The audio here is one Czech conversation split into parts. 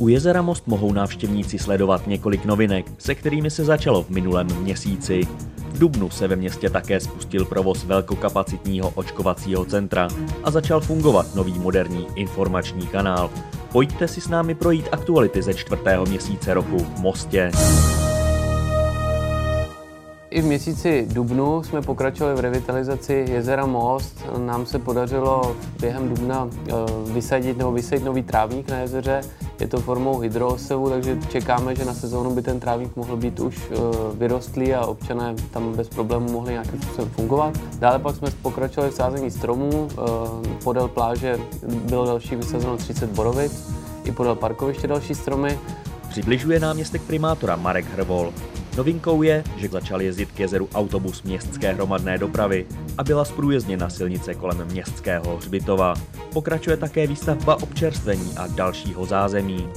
U jezera Most mohou návštěvníci sledovat několik novinek, se kterými se začalo v minulém měsíci. V Dubnu se ve městě také spustil provoz velkokapacitního očkovacího centra a začal fungovat nový moderní informační kanál. Pojďte si s námi projít aktuality ze čtvrtého měsíce roku v Mostě. I v měsíci dubnu jsme pokračovali v revitalizaci jezera Most. Nám se podařilo během dubna eh, vysadit nebo vysadit nový trávník na jezeře. Je to formou hydrosevu, takže čekáme, že na sezónu by ten trávník mohl být už eh, vyrostlý a občané tam bez problémů mohli nějakým způsobem fungovat. Dále pak jsme pokračovali v sázení stromů. Eh, podél pláže bylo další vysazeno 30 borovic, i podél parkoviště další stromy. Přibližuje náměstek primátora Marek Hrvol. Novinkou je, že začal jezdit k jezeru autobus městské hromadné dopravy a byla zprůjezdněna silnice kolem městského hřbitova. Pokračuje také výstavba občerstvení a dalšího zázemí.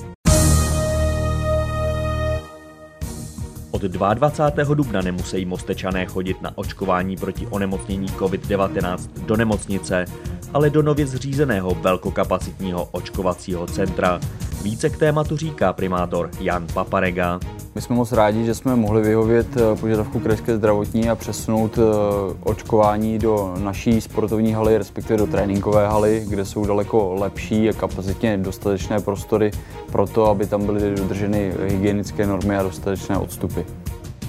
Od 22. dubna nemusí mostečané chodit na očkování proti onemocnění COVID-19 do nemocnice, ale do nově zřízeného velkokapacitního očkovacího centra. Více k tématu říká primátor Jan Paparega. My jsme moc rádi, že jsme mohli vyhovět eh, požadavku krajské zdravotní a přesunout eh, očkování do naší sportovní haly, respektive do tréninkové haly, kde jsou daleko lepší a kapacitně dostatečné prostory pro to, aby tam byly dodrženy hygienické normy a dostatečné odstupy.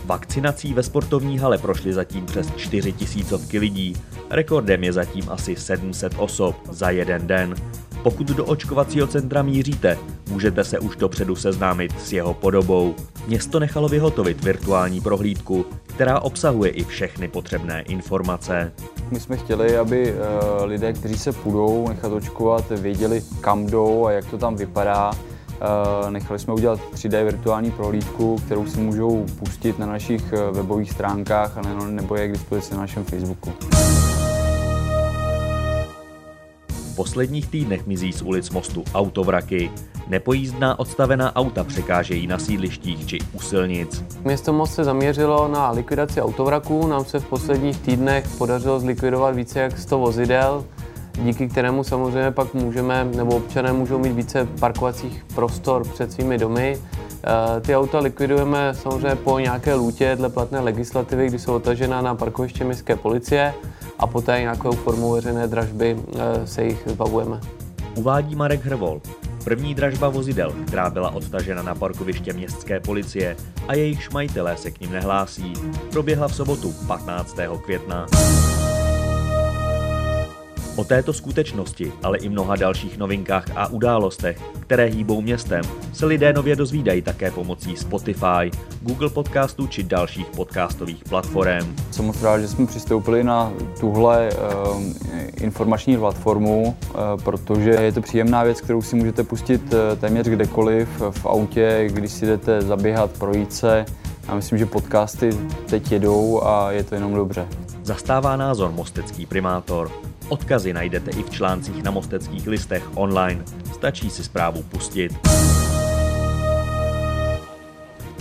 Vakcinací ve sportovní hale prošly zatím přes 4 tisícovky lidí. Rekordem je zatím asi 700 osob za jeden den. Pokud do očkovacího centra míříte, můžete se už dopředu seznámit s jeho podobou. Město nechalo vyhotovit virtuální prohlídku, která obsahuje i všechny potřebné informace. My jsme chtěli, aby eh, lidé, kteří se půjdou nechat očkovat, věděli, kam jdou a jak to tam vypadá. Eh, nechali jsme udělat 3D virtuální prohlídku, kterou si můžou pustit na našich eh, webových stránkách nebo je k dispozici na našem Facebooku. V posledních týdnech mizí z ulic mostu autovraky. Nepojízdná odstavená auta překážejí na sídlištích či u silnic. Město Most se zaměřilo na likvidaci autovraků. Nám se v posledních týdnech podařilo zlikvidovat více jak 100 vozidel, díky kterému samozřejmě pak můžeme, nebo občané můžou mít více parkovacích prostor před svými domy. Eh, ty auta likvidujeme samozřejmě po nějaké lůtě dle platné legislativy, kdy jsou otažena na parkoviště městské policie a poté nějakou formou veřejné dražby eh, se jich zbavujeme. Uvádí Marek Hrvol. První dražba vozidel, která byla odtažena na parkoviště městské policie a jejich majitelé se k ním nehlásí, proběhla v sobotu 15. května. O této skutečnosti, ale i mnoha dalších novinkách a událostech, které hýbou městem, se lidé nově dozvídají také pomocí Spotify, Google Podcastů či dalších podcastových platform. Jsem moc rád, že jsme přistoupili na tuhle uh, informační platformu, uh, protože je to příjemná věc, kterou si můžete pustit uh, téměř kdekoliv v autě, když si jdete zaběhat, projít se. Já myslím, že podcasty teď jedou a je to jenom dobře. Zastává názor mostecký primátor. Odkazy najdete i v článcích na mosteckých listech online. Stačí si zprávu pustit.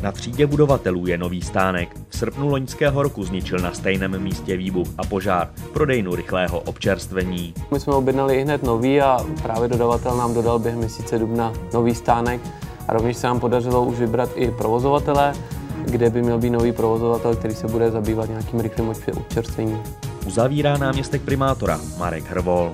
Na třídě budovatelů je nový stánek. V srpnu loňského roku zničil na stejném místě výbuch a požár prodejnu rychlého občerstvení. My jsme objednali hned nový a právě dodavatel nám dodal během měsíce dubna nový stánek a rovněž se nám podařilo už vybrat i provozovatele, kde by měl být nový provozovatel, který se bude zabývat nějakým rychlým občerstvením uzavírá náměstek primátora Marek Hrvol.